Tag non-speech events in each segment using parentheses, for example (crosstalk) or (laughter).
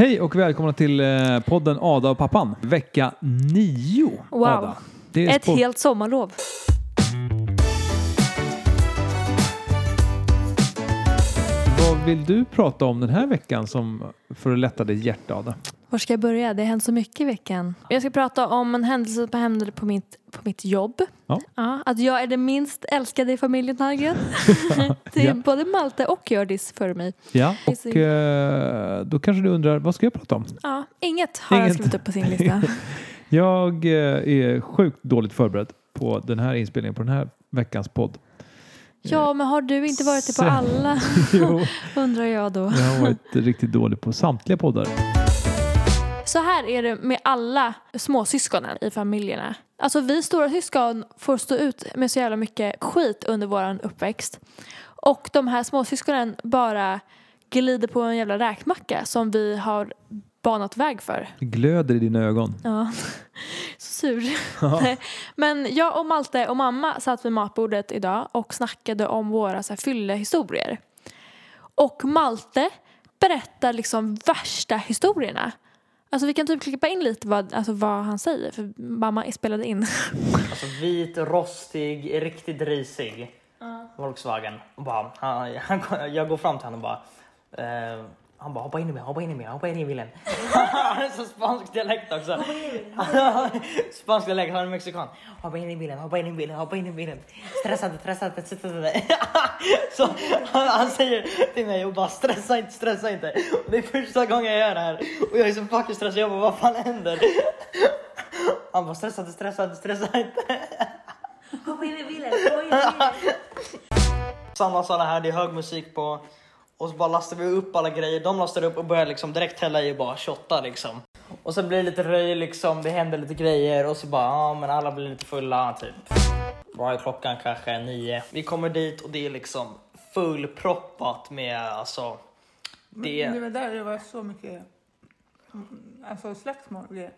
Hej och välkomna till eh, podden Ada och pappan. Vecka nio. Wow. Ada. Det är Ett sport- helt sommarlov. Vad vill du prata om den här veckan som för att lätta ditt hjärta, Ada? Var ska jag börja? Det har hänt så mycket i veckan. Jag ska prata om en händelse som hände på mitt, på mitt jobb. Ja. att jag är den minst älskade i familjen Hallgren. (laughs) Det är Ja. både Malte och Hjördis för mig. Ja, och eh, då kanske du undrar, vad ska jag prata om? Ja, inget har Inget. skrivit upp på sin lista. (laughs) Jag eh, är sjukt dåligt förberedd på den här inspelningen, på den här veckans podd. Ja, men har du inte varit det på alla? (laughs) Undrar jag då. jag har varit riktigt dålig på samtliga poddar. Så här är det med alla småsyskonen i familjerna. Alltså vi stora syskon får stå ut med så jävla mycket skit under våran uppväxt. Och de här småsyskonen bara glider på en jävla räkmacka som vi har banat väg för. Det glöder i dina ögon. Ja, (laughs) så sur. (laughs) Men jag och Malte och mamma satt vid matbordet idag och snackade om våra så här, fyllehistorier. Och Malte berättar liksom värsta historierna. Alltså vi kan typ klippa in lite vad, alltså, vad han säger för mamma spelade in. Alltså vit, rostig, riktigt risig. Volkswagen. Och bara, han, han, jag går fram till honom och bara... Eh, han bara hoppa in i bilen, hoppa in i bilen, (laughs) hoppa in i bilen. han har så spansk dialekt också. spansk dialekt, han är mexikan. Hoppa in i bilen, hoppa in i bilen, hoppa in i bilen. Stressa inte, stressa inte, stressa inte. (laughs) så han, han säger till mig och bara stressa inte, stressa inte. Och det är första gången jag gör det här. Och jag är så fucking stressad, jag bara vad fan händer? (laughs) Han bara stressa inte, stressa inte, stressa inte. Hoppa in i bilen, hoppa in i bilen. Samma sådana här, det är hög musik på. Och så bara lastar vi upp alla grejer. De lastar upp och börjar liksom direkt hälla i och bara shotta liksom. Och sen blir det lite röj liksom, det händer lite grejer och så bara, ja men alla blir lite fulla typ. Vad är klockan kanske nio? Vi kommer dit och det är liksom fullproppat med alltså. Det... Det, det var där det var så mycket alltså slagsmål och grejer.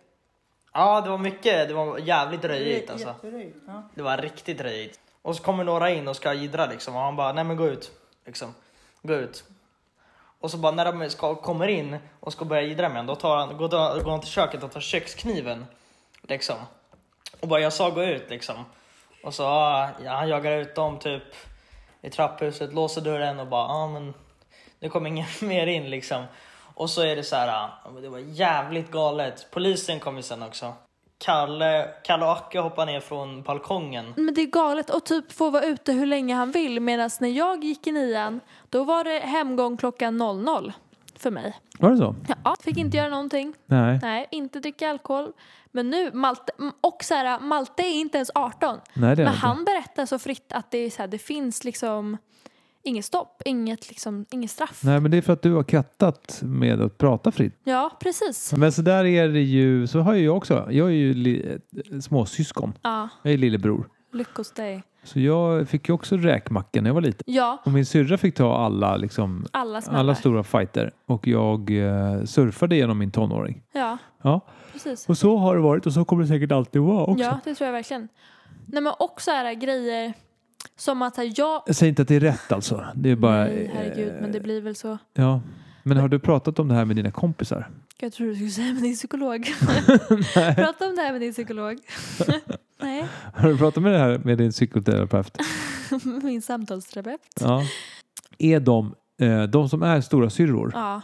ja det var mycket, det var jävligt röjigt alltså. Ja. Det var riktigt röjigt. Och så kommer några in och ska jiddra liksom och han bara, nej men gå ut. Liksom, gå ut. Och så bara när de ska, kommer in och ska börja jiddra med honom, då tar han, går, går han till köket och tar kökskniven. Liksom. Och bara, jag sa gå ut liksom. Och så, ja, han jagar ut dem typ i trapphuset, låser dörren och bara, ja men det kommer ingen (laughs) mer in liksom. Och så är det så här, det var jävligt galet. Polisen kom ju sen också. Kalle, Kalle och Acke hoppar ner från balkongen. Men det är galet att typ få vara ute hur länge han vill medan när jag gick i nian då var det hemgång klockan 00 för mig. Var det så? Ja, fick inte göra någonting. Nej. Nej, inte dricka alkohol. Men nu, Malte, och så här, Malte är inte ens 18. Nej, det är Men inte. han berättar så fritt att det, är så här, det finns liksom inget stopp, inget, liksom, inget straff. Nej, men det är för att du har kattat med att prata fritt. Ja, precis. Men så där är det ju, så har ju jag också. Jag är ju li, småsyskon. Ja, Jag är lillebror. lyckos dig. Så jag fick ju också räkmacka när jag var liten. Ja, Och min syrra fick ta alla, liksom, alla alla stora fighter. Och jag eh, surfade genom min tonåring. Ja, Ja. precis. Och så har det varit och så kommer det säkert alltid vara också. Ja, det tror jag verkligen. Nej, men också här, grejer som att här, jag... Jag säger inte att det är rätt alltså. Det är bara... Nej, herregud, men det eh, blir väl så. Ja. Men har du pratat om det här med dina kompisar? Jag tror du skulle säga med din psykolog. (laughs) Prata om det här med din psykolog. (laughs) Nej, Har du pratat med det här med din psykoterapeut? (laughs) min samtalsterapeut. Ja. Är de, eh, de som är stora syrror Ja,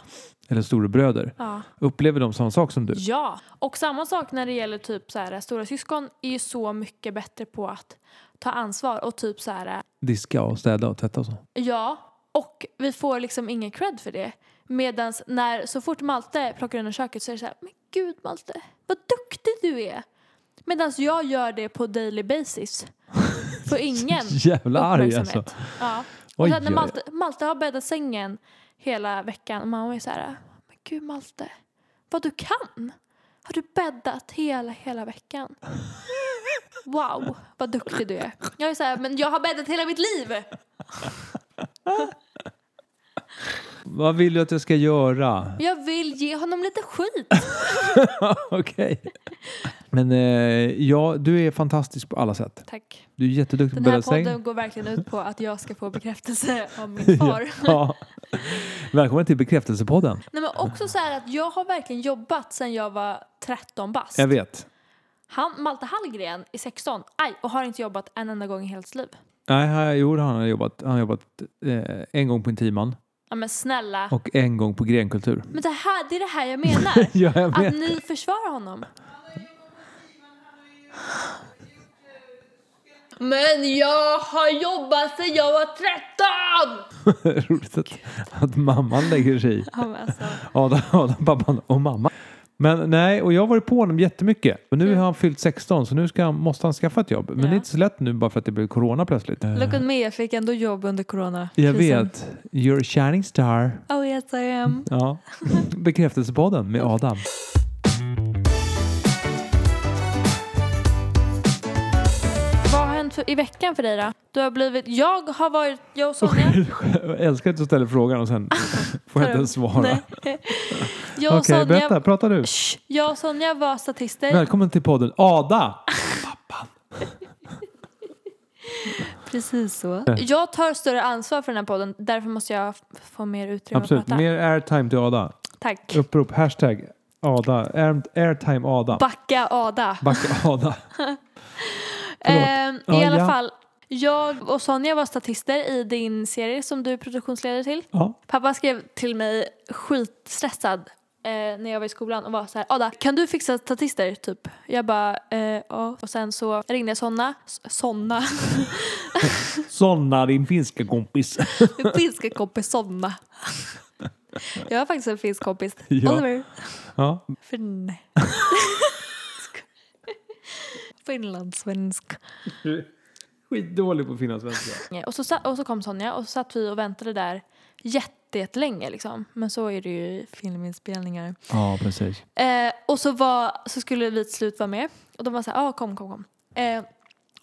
eller storebröder, ja. upplever de samma sak som du? Ja, och samma sak när det gäller typ så här, stora syskon är ju så mycket bättre på att ta ansvar och typ så här, Diska och städa och tvätta och så? ja, och vi får liksom ingen cred för det. Medan när så fort Malte plockar undan köket så är det så här, men gud Malte, vad duktig du är. Medan jag gör det på daily basis. Får (laughs) ingen Jävla arg uppmärksamhet. alltså. Ja. Och Oj, sen när. Malte, Malte har bäddat sängen hela veckan och mamma är så här, men gud Malte, vad du kan. Har du bäddat hela, hela veckan? Wow, vad duktig du är. Jag är så här, men jag har bäddat hela mitt liv. (laughs) Vad vill du att jag ska göra? Jag vill ge honom lite skit. (laughs) Okej. Men eh, ja, du är fantastisk på alla sätt. Tack. Du är jätteduktig Den på här bädda säng. podden går verkligen ut på att jag ska få bekräftelse av min (laughs) far. Ja. Välkommen till Bekräftelsepodden. Nej, men också så här att jag har verkligen jobbat sedan jag var 13 bast. Jag vet. Han, Malte Hallgren är 16 aj, och har inte jobbat en enda gång i hela sitt liv. Nej, här- jo, han har jobbat, han har jobbat eh, en gång på Intiman Ja men snälla. och en gång på Grenkultur. Men det, här, det är det här jag menar. (laughs) Ja, jag att vet. ni försvarar honom. Men jag har jobbat sedan jag var 13! (laughs) Roligt att, att mamman lägger sig i. Ja, men alltså. Adam, Adam, pappan och mamma. Men nej, och jag har varit på honom jättemycket. Och nu har han fyllt 16 så nu ska han, måste han skaffa ett jobb. Men det är inte så lätt nu bara för att det blev corona plötsligt. Look at me, jag fick ändå jobb under corona. Jag vet. You're a shining star. Oh yes I am. Ja. (laughs) Bekräftelsepodden med Adam. För, i veckan för dig då? Du har blivit, jag har varit, jag och Sonja. Jag älskar att du ställer frågan och sen (laughs) får jag inte ens svara. Nej. (laughs) Okej, Jag och Sonja, berätta. Prata du. Shh, jag och Sonja var statister. Välkommen till podden Ada. (laughs) Precis så. Jag tar större ansvar för den här podden, därför måste jag få mer utrymme Absolut. att prata. Mer airtime till Ada. Tack. Upprop. Hashtag Ada. Air, airtime Ada. Backa Ada. Backa Ada. Förlåt. Ehm, I Ja, alla ja. fall, jag och Sonja var statister i din serie som du är produktionsledare till. Ja. Pappa skrev till mig skitstressad eh, när jag var i skolan och var så här Ada, kan du fixa statister? Typ. Jag bara, eh, ja. Och sen så ringde jag Sonna. Sonna. (laughs) Sonna, din finska kompis. Min finska kompis Sonna. Jag har faktiskt en finsk kompis. Ja. Oliver. Ja. För nej. (laughs) Finlandssvensk. Skitdålig på finlandssvenska. Och så, sa- och så kom Sonja och så satt vi och väntade där jätte- jättelänge liksom. Men så är det ju i filminspelningar. Ja, precis. Eh, och så, var, så skulle vi till slut vara med. Och de var så här, ah, kom, kom, kom. Eh,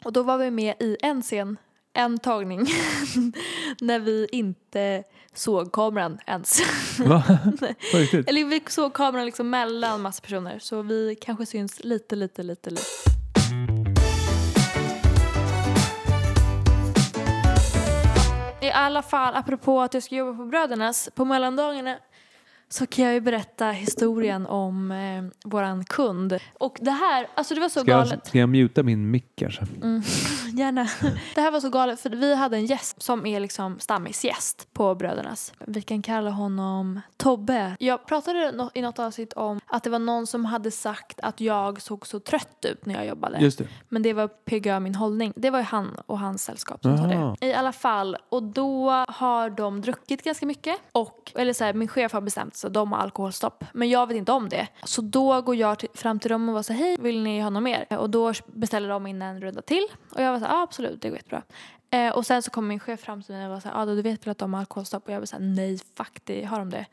och då var vi med i en scen, en tagning, (laughs) när vi inte såg kameran ens. Va? (laughs) På riktigt? Eller vi såg kameran liksom mellan massa personer. Så vi kanske syns lite, lite, lite, lite. Alla fall, apropå att jag ska jobba på Brödernas, på mellandagarna så kan jag ju berätta historien om eh, våran kund. Och det här, alltså det var så Ska galet. jag, ska jag muta min mick kanske? Mm, gärna. (laughs) Det här var så galet för vi hade en gäst som är liksom stammisgäst på Brödernas. Vi kan kalla honom Tobbe. Jag pratade i något avsnitt om att det var någon som hade sagt att jag såg så trött ut när jag jobbade. Just det. Men det var PGA min hållning. Det var ju han och hans sällskap som sa det. I alla fall, och då har de druckit ganska mycket. Och, eller så här, min chef har bestämt sig, de har alkoholstopp. Men jag vet inte om det. Så då går jag till, fram till dem och var så hej, vill ni ha något mer? Och då beställer de in en runda till. Och jag var så här, ah, absolut, det går jättebra. Eh, och sen så kom min chef fram till mig och var så här, ah, du vet väl att de har alkoholstopp? Och jag var så här, nej, fuck det, har de det?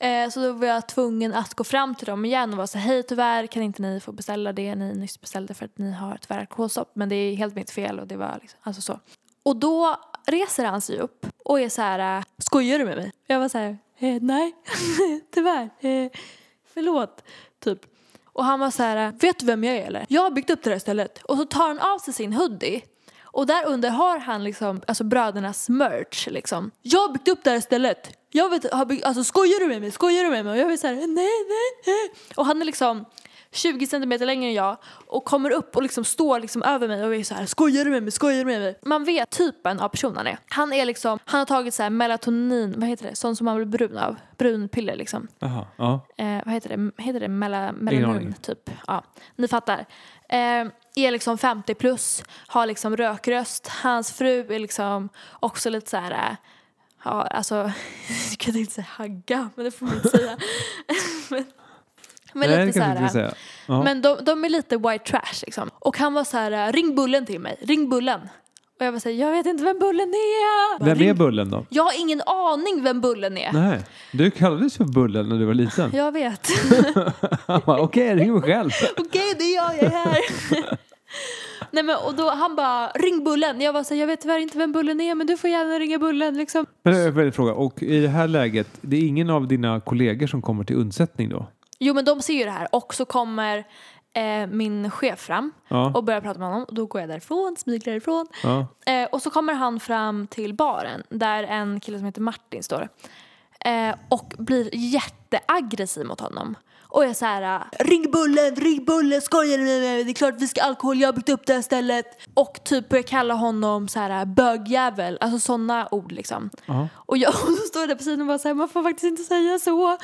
Eh, så då var jag tvungen att gå fram till dem igen och vara så här, hej tyvärr kan inte ni få beställa det ni nyss beställde för att ni har tyvärr alkoholstopp. Men det är helt mitt fel och det var liksom, alltså så. Och då reser han sig upp och är så här, eh, skojar du med mig? Jag var så här, eh, nej, (laughs) tyvärr, eh, förlåt, typ. Och han var så här, vet du vem jag är eller? Jag har byggt upp det här stället. Och så tar han av sig sin hoodie. Och där under har han liksom, alltså brödernas merch liksom. Jag har byggt upp det här stället. Jag vet, har byggt, alltså skojar du med mig? Skojar du med mig? Och jag vill såhär, nej, nej, nej. Och han är liksom 20 centimeter längre än jag och kommer upp och liksom står liksom över mig och är så här skojar du med mig, skojar du med mig? Man vet typen av person han är. Han är liksom, han har tagit så här melatonin, vad heter det, sånt som man blir brun av, brunpiller liksom. Jaha. Ja. Eh, vad heter det, heter det Mela, melanin typ? Ja, ni fattar. Eh, är liksom 50 plus, har liksom rökröst. Hans fru är liksom också lite så här, eh, ja alltså, (laughs) jag kan inte säga hagga, men det får man inte säga. (laughs) men men Nej, lite så här, men de, de är lite white trash liksom. Och han var så här, ring Bullen till mig, ring Bullen. Och jag var så här, jag vet inte vem Bullen är. Vem ring... är Bullen då? Jag har ingen aning vem Bullen är. Nej, du kallades för Bullen när du var liten. Jag vet. Han (laughs) bara, okej, ring mig själv. (laughs) Okej, det är jag, jag är här. (laughs) Nej men och då han bara ring Bullen. Jag var så här, jag vet tyvärr inte vem Bullen är men du får gärna ringa Bullen liksom. Men jag en fråga. Och i det här läget, det är ingen av dina kollegor som kommer till undsättning då? Jo men de ser ju det här och så kommer eh, min chef fram Ja. och börjar prata med honom och då går jag därifrån, smyger därifrån. ja. Eh, och så kommer han fram till baren där en kille som heter Martin står. Eh, och blir jätteaggressiv mot honom. Och jag är så här, ring Bullen, ring Bullen, skojar du med mig? Det är klart vi ska alkohol, jag har byggt upp det här stället. Och typ börjar kalla honom så här bögjävel, alltså sådana ord liksom. Ja. Och jag (laughs) och så står där på sidan och bara säger man får faktiskt inte säga så. (laughs)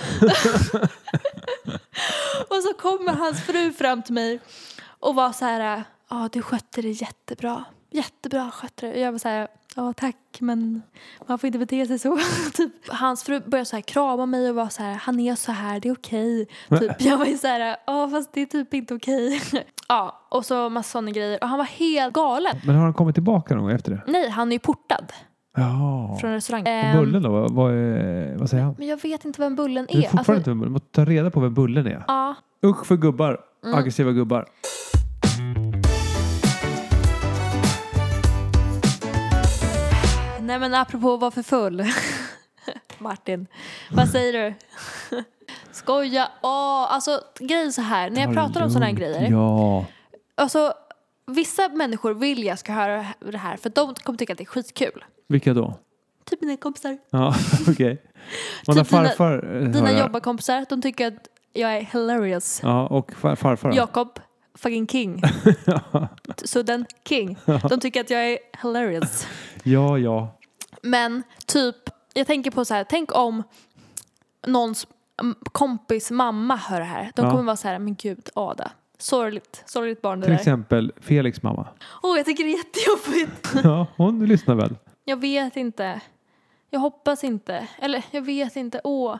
och så kommer hans fru fram till mig och var så här, ja du skötte det jättebra. Jättebra skötte det. Och jag var så här, ja tack men man får inte bete sig så. (laughs) typ. Hans fru började så här krama mig och var så här, han är så här, det är okej. Typ. Jag var ju så här, ja fast det är typ inte okej. (laughs) ja, och så massa sådana grejer. Och han var helt galen. Men har han kommit tillbaka någon gång efter det? Nej, han är ju portad Ja. från restaurangen. Och Bullen då? Vad, vad, är, vad säger han? Men jag vet inte vem Bullen Du vet är. fortfarande Alltså, inte vem Bullen måste ta reda på vem Bullen är. ja, Usch för gubbar. Mm. Aggressiva gubbar. Nej men apropå att vara för full. (laughs) Martin, vad säger du? (laughs) Skoja. Åh, alltså grejen så här, när jag Ta pratar om sådana här grejer. Ja. Alltså, vissa människor vill jag ska höra det här för de kommer tycka att det är skitkul. Vilka då? Typ mina kompisar. Ja, (laughs) okej. Man har Typ dina- farfar eh, Dina jag. jobbarkompisar, de tycker att jag är hilarious. Ja, och far, farfar då? Jakob, fucking king. (laughs) Så den king. De tycker att jag är hilarious. Ja, ja. Men typ, jag tänker på så här, tänk om någons kompis mamma hör det här. De Ja. kommer vara så här, men gud Ada. Sorgligt, sorgligt barn det Till där. exempel Felix mamma. Åh, jag tycker det är jättejobbigt. (laughs) Ja, hon lyssnar väl? Jag vet inte. Jag hoppas inte. Eller jag vet inte. Åh.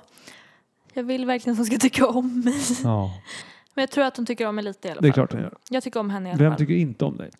Jag vill verkligen att hon ska tycka om mig. Ja, (laughs) Men jag tror att hon tycker om mig lite i alla fall. det är klart hon gör. Jag tycker om henne i alla Vem fall. tycker inte om dig?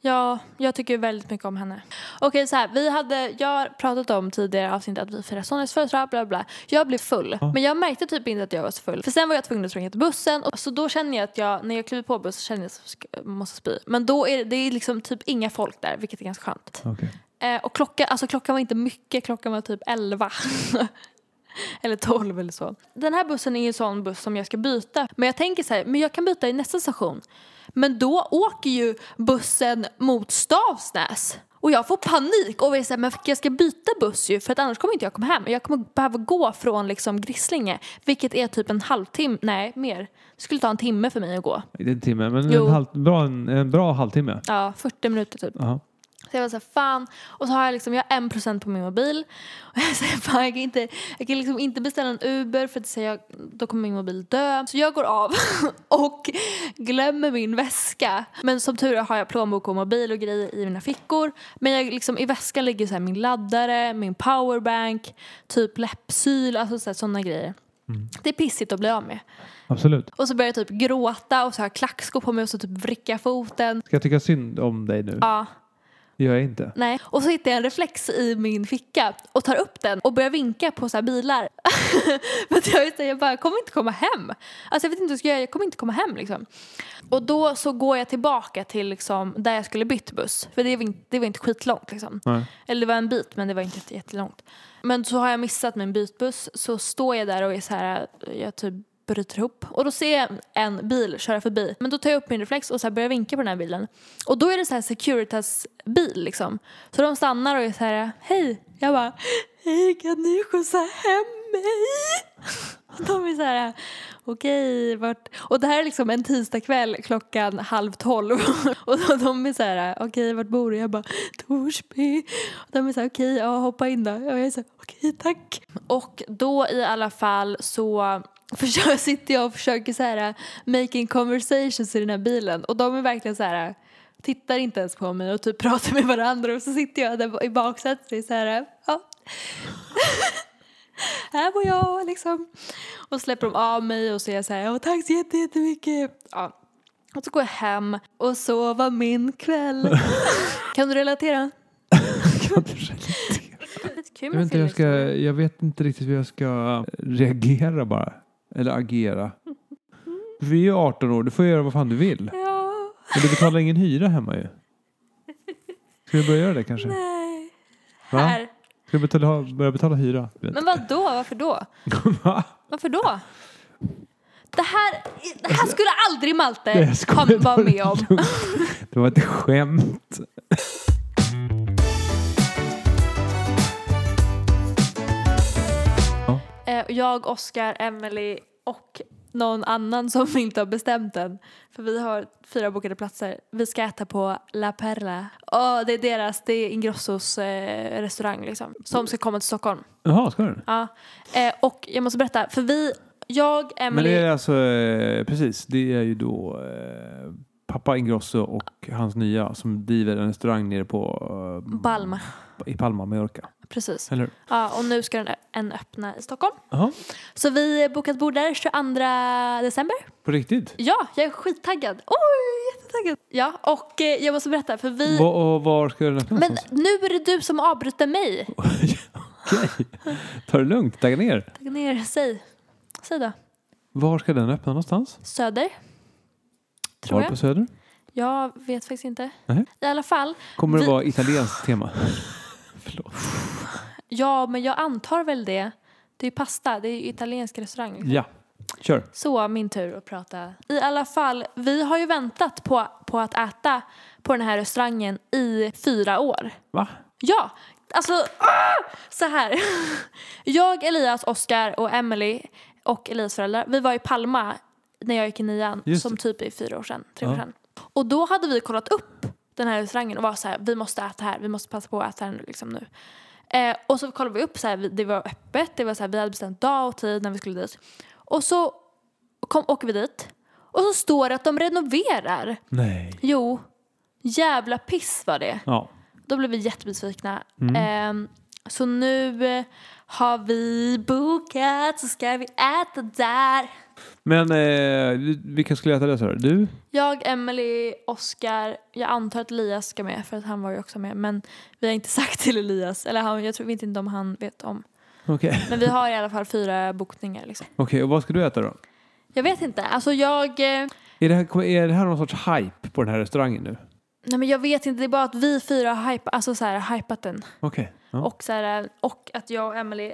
Ja, jag tycker väldigt mycket om henne. Okej, så här. Vi hade, jag har pratat om tidigare avsnitt att vi firar Sonjas födelsedag, bla bla. Jag blev full. Men jag märkte typ inte att jag var så full. För sen var jag tvungen att springa till bussen. Och så då känner jag att jag, när jag kliver på bussen känner jag att jag måste spy. Men då är det, det är liksom typ inga folk där, vilket är ganska skönt. Okej. Eh, och klockan, alltså klockan var inte mycket, klockan var typ 11. (laughs) (laughs) eller 12 eller så. Den här bussen är en sån buss som jag ska byta. Men jag tänker så här, men jag kan byta i nästa station. Men då åker ju bussen mot Stavsnäs. Och jag får panik och så här, men jag ska byta buss ju för att annars kommer inte jag komma hem. Jag kommer behöva gå från liksom Grisslinge, vilket är typ en halvtimme, nej mer. Det skulle ta en timme för mig att gå. Det är en timme, men Jo. en, halv, bra, en, en bra halvtimme. Ja, 40 minuter typ. Aha. Så jag var så här, fan. Och så har jag liksom, jag har en procent på min mobil. (laughs) Och jag säger, fan jag kan inte, jag kan liksom inte beställa en Uber för att säga, jag, då kommer min mobil dö. Så jag går av (laughs) och glömmer min väska. Men som tur är har jag plånbok och mobil och grejer i mina fickor. Men jag, liksom, i väskan ligger så här, min laddare, min powerbank, typ läppsyl, alltså sådana grejer. Det är pissigt att bli av med. Absolut. Och så börjar jag typ gråta och så har jag klackskor på mig och så typ vricka foten. Ska jag tycka synd om dig nu? Ja. Det gör jag inte. Nej. Och så hittar jag en reflex i min ficka och tar upp den och börjar vinka på så här bilar. (laughs) Att jag, vet, jag bara, jag kommer inte komma hem. Alltså jag vet inte vad jag ska göra, jag kommer inte komma hem liksom. Och då så går jag tillbaka till liksom där jag skulle bytt buss. För det var inte, det var inte skitlångt liksom. Nej. Eller det var en bit men det var inte jätte- jättelångt. Men så har jag missat min bytbuss så står jag där och är så här, jag typ bryter ihop. Och då ser jag en bil köra förbi. Men då tar jag upp min reflex och så här börjar vinka på den här bilen. Och då är det så här Securitas bil liksom. Så de stannar och är så här, hej. Jag bara, hej kan ni skjutsa hem mig? (laughs) Och De är så här, okej vart? Och det här är liksom en tisdagkväll klockan halv tolv. (laughs) Och de är så här, okej vart bor du? Jag bara, Torsby. Och de är så här, okej ja hoppa in då. Och jag är så här, okej tack. Och då i alla fall så (laughs) försöker, sitter jag och försöker så här making conversations i den här bilen. Och de är verkligen så här tittar inte ens på mig och typ (laughs) pratar med varandra och så sitter jag där i baksätet och så här, ja. (laughs) här bor jag liksom. Och släpper de av mig och så är jag så här, ja tack så jätte- jättemycket. Ja. Och så går jag hem och så var min kväll. kan du relatera? Kan du relatera? Jag vet, inte, hur jag, ska, jag vet inte riktigt hur jag ska reagera bara. Eller agera. Vi är ju 18 år, du får göra vad fan du vill. Ja. Men du betalar ingen hyra hemma ju. Ska du börja göra det kanske? Nej. Va? Här. Ska du betala, börja betala hyra? Men vad då? Varför då? (laughs) Va? Varför då? Det här, det här skulle aldrig Malte vara med om. (laughs) Det var ett skämt. Jag, Oscar, Emily och någon annan som (laughs) inte har bestämt än. För vi har fyra bokade platser. Vi ska äta på La Perla. Och det är deras, det är Ingrossos eh, restaurang liksom. Som ska komma till Stockholm. Jaha, ska du? Ja. Eh, och jag måste berätta, för vi, jag, Men Emily. det är alltså, eh, precis, det är ju då eh, pappa Ingrosso och hans nya som driver en restaurang nere på eh, Palma. i Palma, Mallorca. Precis. Eller? Ja, och nu ska den en öppna i Stockholm. Jaha, Så vi bokat bord där 22 december. på riktigt? Ja, jag är skittaggad. Oj, jättetaggad. Ja, och eh, jag måste berätta för vi... Va, och var ska den öppna Men någonstans? nu är det du som avbryter mig. (laughs) Okej, ta det lugnt, tagga ner. Tagga ner, säg. Säg då. Var ska den öppna någonstans? Söder. Tror Var jag. på Söder? Jag vet faktiskt inte. Nej. I alla fall. Kommer det Vi- vara italienskt tema? (laughs) Förlåt. Ja, men jag antar väl det. Det är pasta, det är italiensk restaurang. Ja, kör. Så min tur att prata. I alla fall, vi har ju väntat på, på att äta på den här restaurangen i fyra år. Va? Ja, alltså ah! så här. (laughs) Jag, Elias, Oskar och Emily och Elias föräldrar, vi var i Palma när jag gick i nian, Just som det. typ är fyra år sedan, tre år Ja. sedan. Och då hade vi kollat upp den här restaurangen och var så här, vi måste äta här, vi måste passa på att äta här liksom nu. Eh, och så kollade vi upp, så här, det var öppet, det var så här, vi hade bestämt dag och tid när vi skulle dit. Och så kom, åker vi dit och så står det att de renoverar. Nej. Jo, jävla piss var det. Ja. Då blev vi jättebesvikna. Mm. Ehm, så nu eh, har vi bokat så ska vi äta där. Men eh, vilka skulle äta det sa du? Du? Jag, Emily, Oscar, jag antar att Elias ska med för att han var ju också med. Men vi har inte (laughs) sagt till Elias, eller han, jag tror vet inte om han vet om. Okej. Men vi har i alla fall fyra bokningar liksom. (laughs) Okej, och vad ska du äta då? Jag vet inte, alltså jag, eh, Är det, här, är det här någon sorts hype på den här restaurangen nu? nej men jag vet inte, det är bara att vi fyra har hypa, alltså så här, hypat den. Okej. Ja. Och, så här, och att jag och Emily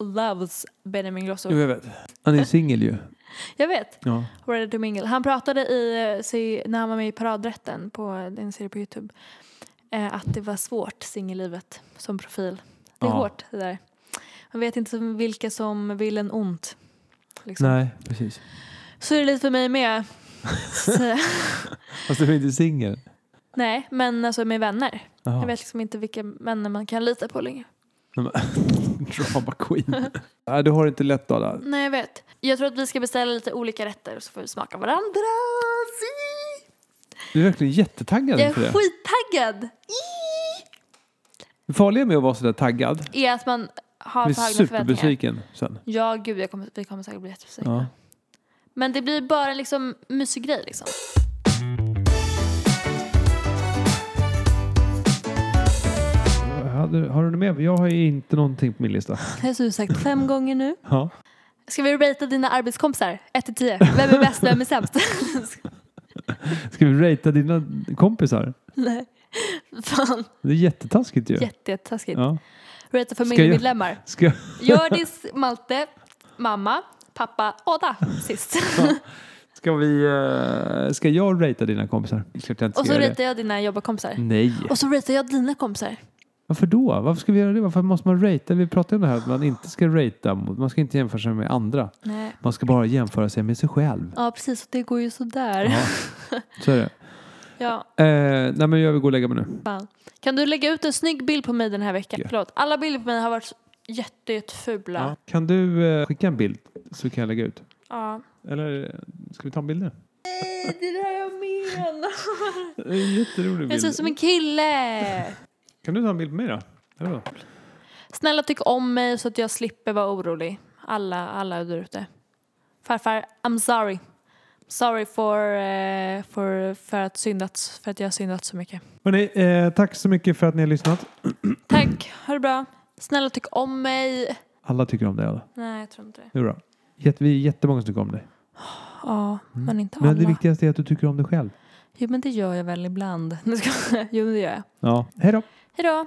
loves Benjamin Grosso. Jo, jag vet. Han är singel ju. (laughs) Jag vet. Ja. Ready to mingle. Han pratade i, eh, när han var med i Paradrätten på en serie på Youtube eh, att det var svårt singellivet som profil. Det är Ja. hårt det där. Man vet inte vilka som vill en ont. Liksom. Nej, precis. Så är det lite för mig med. (laughs) Fast du är inte singel. nej, men alltså med vänner. Jaha. Jag vet liksom inte vilka vänner man kan lita på längre. (laughs) Drama queen. (laughs) Nej, du har inte lätt Ada. Nej, jag vet. Jag tror att vi ska beställa lite olika rätter och så får vi smaka varandra. Du är verkligen jättetaggad Jag är inför det. skittaggad! Det farliga med att vara sådär taggad, Är att man har blir för höga förväntningar. superbesviken sen. Ja, gud, jag kommer, vi kommer säkert bli jättebesvikna. Ja. Men det blir bara liksom mysig grej liksom. Hade, har du något mer? Jag har ju inte någonting på min lista. Det har du sagt fem (laughs) gånger nu. Ja. Ska vi ratea dina arbetskompisar? 1 till 10. Vem är bäst, vem är sämst? (laughs) Ska vi ratea dina kompisar? Nej. Fan, Det är jättetaskigt ju. jätte- jättetaskigt. Ja. Ratea familjemedlemmar. Ska, Gördis, Malte, mamma, pappa, Oda sist. (laughs) ska, vi, eh, ska jag ratea dina kompisar? Jag Och så ratear jag dina jobbarkompisar. Nej. Och så ratear jag dina kompisar. Varför då? Varför ska vi göra det? Varför måste man ratea? Vi pratade om det här att man inte ska ratea. Man ska inte jämföra sig med andra. Nej. Man ska bara jämföra sig med sig själv. Ja, precis. Och det går ju sådär. Ja, (laughs) så är det. Ja, Eh, nej men jag vill gå och lägga mig nu. fan. Kan du lägga ut en snygg bild på mig den här veckan? Ja. Förlåt. Alla bilder på mig har varit jätte, jättefula. Ja. Kan du eh, skicka en bild så kan jag lägga ut? Ja. Eller ska vi ta en bild nu? Nej, det är det här jag menar. (laughs) Det är en jätterolig Jag bild. ser ut som en kille. Kan du ta en bild på mig då? Eller? Snälla tyck om mig så att jag slipper vara orolig. Alla, alla där ute. Farfar, I'm sorry. Sorry for, eh, for, för, att syndat, för att jag har syndat så mycket. Hörrni, eh, tack så mycket för att ni har lyssnat. (clears throat) Tack, ha det bra. Snälla tyck om mig. Alla tycker om dig alla. Nej, jag tror inte det. Det är bra. Jätte, vi är jättemånga som tycker om dig. Ja, men inte Men alla. det viktigaste är att du tycker om dig själv. Jo men det gör jag väl ibland. (laughs) Jo men det gör jag. Ja, hej då. Hej då!